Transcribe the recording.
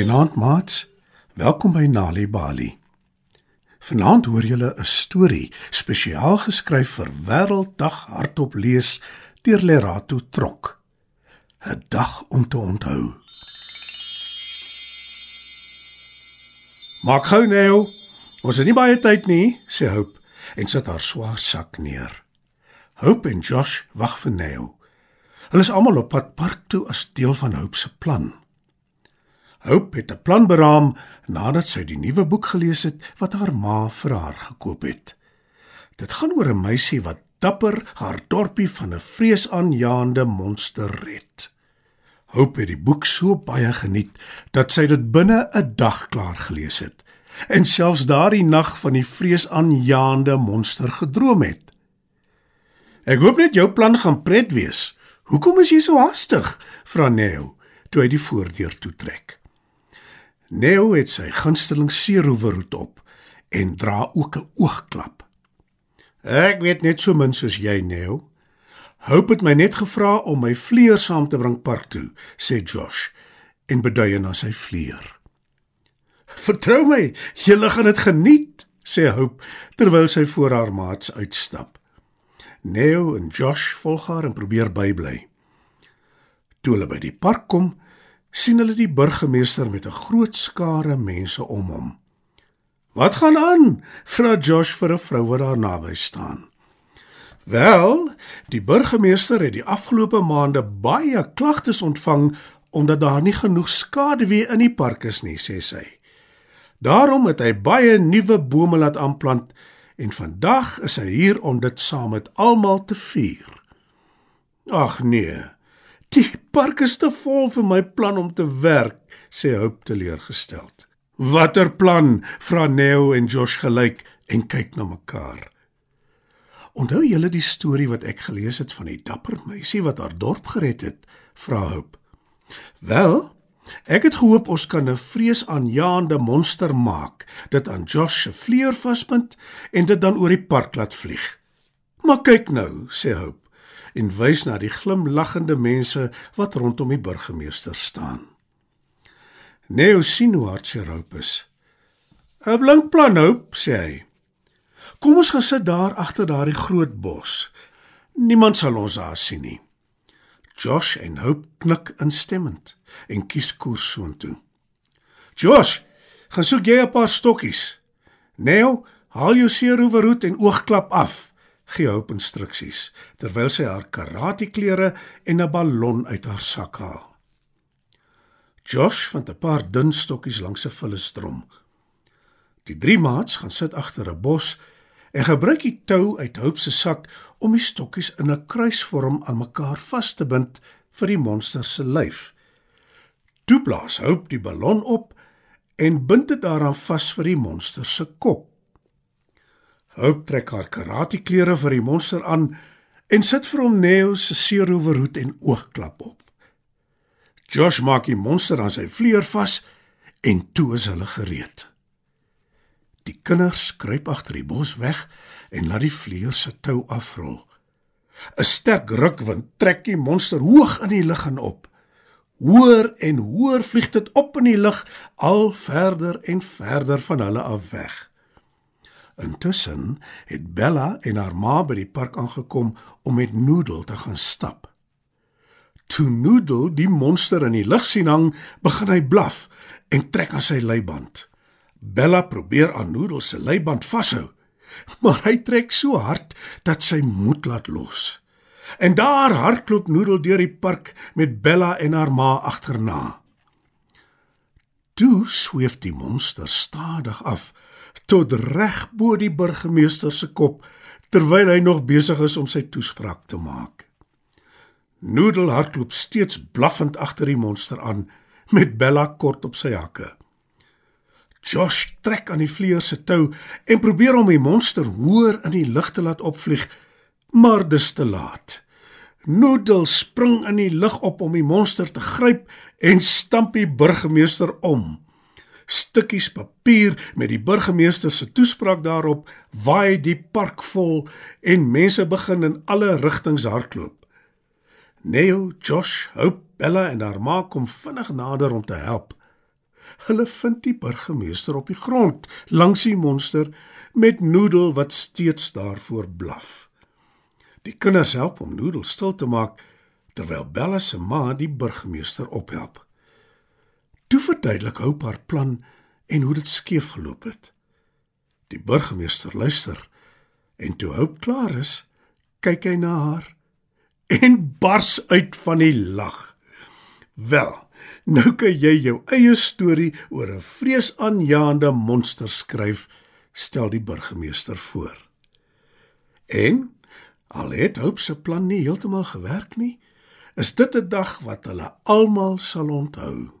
Goeienaand, maats. Welkom by Nali Bali. Vanaand hoor julle 'n storie spesiaal geskryf vir Wêrelddag hardop lees deur Lerato Trok. 'n Dag om te onthou. Maak gou nou. Ons het nie baie tyd nie, sê Hope en sit haar swaar sak neer. Hope en Josh wag vir Neo. Hulle is almal op pad park toe as deel van Hope se plan. Hope het 'n plan beraam nadat sy die nuwe boek gelees het wat haar ma vir haar gekoop het. Dit gaan oor 'n meisie wat dapper haar dorpie van 'n vreesaanjaende monster red. Hope het die boek so baie geniet dat sy dit binne 'n dag klaar gelees het en selfs daardie nag van die vreesaanjaende monster gedroom het. Ek hoop net jou plan gaan pret wees. Hoekom is jy so haastig? vra Neo toe hy die voordeur toetrek. Neo het sy gunsteling seeroeverhoed op en dra ook 'n oogklap. Ek weet net so min soos jy, Neo. Hoop het my net gevra om my vlieër saam te bring park toe, sê Josh en beduie na sy vlieër. Vertrou my, jy gaan dit geniet, sê Hoop terwyl sy voor haar maats uitstap. Neo en Josh volg haar en probeer bybly. Toe hulle by die park kom, sien hulle die burgemeester met 'n groot skare mense om hom. "Wat gaan aan?" vra Josh vir 'n vrou wat daar naby staan. Wel, die burgemeester het die afgelope maande baie klagtes ontvang omdat daar nie genoeg skaduwee in die park is nie, sê sy. Daarom het hy baie nuwe bome laat aanplant en vandag is hy hier om dit saam met almal te vier. Ag nee. Die park is te vol vir my plan om te werk, sê Hope teleurgesteld. Watter plan? vra Neo en Josh gelyk en kyk na mekaar. Onthou julle die storie wat ek gelees het van die dapper meisie wat haar dorp gered het? vra Hope. Wel, ek het gehoop ons kan 'n vreesaanjaende monster maak, dit aan Josh se vleuer vasbind en dit dan oor die park laat vlieg. Maar kyk nou, sê Hope en wys na die glimlaggende mense wat rondom die burgemeester staan. Neo sien hoe hard sy Hope is. 'n Blink plan, Hope, sê hy. Kom ons gaan sit daar agter daardie groot bos. Niemand sal ons daar sien nie. Josh en Hope knik instemmend en kies koers soontoe. Josh, gaan soek jy 'n paar stokkies. Neo, haal jou seeroeverhoed en oogklap af. Gee Hope instruksies terwyl sy haar karate klere en 'n ballon uit haar sak haal. Josh vind 'n paar dun stokkies langs 'n vullisdrom. Die drie maats gaan sit agter 'n bos en gebruik die tou uit Hope se sak om die stokkies in 'n kruisvorm aan mekaar vas te bind vir die monster se lyf. Toe blaas Hope die ballon op en bind dit daaraan vas vir die monster se kop. Hope trek haar karate klere vir die monster aan en sit vir hom Neo se seeroverhoed en oogklap op. Josh maak die monster aan sy vleuer vas en toe is hulle gereed. Die kinders kruip agter die bos weg en laat die vleuer se tou afrol. 'n Sterk rukwind trek die monster hoog in die lug en op. Hoër en hoër vlieg dit op in die lug, al verder en verder van hulle af weg. Intussen het Bella en haar ma by die park aangekom om met Noodle te gaan stap. Toe Noodle die monster in die lug sien hang, begin hy blaf en trek aan sy leiband. Bella probeer aan Noodle se leiband vashou, maar hy trek so hard dat sy moed laat los. En daar hardloop Noodle deur die park met Bella en haar ma agterna. Toe sweef die monster stadig af tot reg bo die burgemeester se kop terwyl hy nog besig is om sy toespraak te maak. Noodle hardloop steeds blaffend agter die monster aan met Bella kort op sy hakke. Josh trek aan die vleuer se tou en probeer om die monster hoër in die lug te laat opvlieg, maar dis te laat. Noodle spring in die lug op om die monster te gryp en stamp die burgemeester om. Stukkies papier met die burgemeester se toespraak daarop waai die park vol en mense begin in alle rigtings hardloop. Neo, Josh, Hope, Bella en haar ma kom vinnig nader om te help. Hulle vind die burgemeester op die grond langs die monster met Noodle wat steeds daarvoor blaf. Die kinders help om Noodle stil te maak terwyl Bella se ma die burgemeester ophelp. Toe verduidelik Hope haar plan en hoe dit skeef geloop het. Die burgemeester luister en toe Hope klaar is, kyk hy na haar en bars uit van die lag. Wel, nou kan jy jou eie storie oor 'n vreesaanjaende monster skryf, stel die burgemeester voor. En al het Hope se plan nie heeltemal gewerk nie, is dit 'n dag wat hulle almal sal onthou.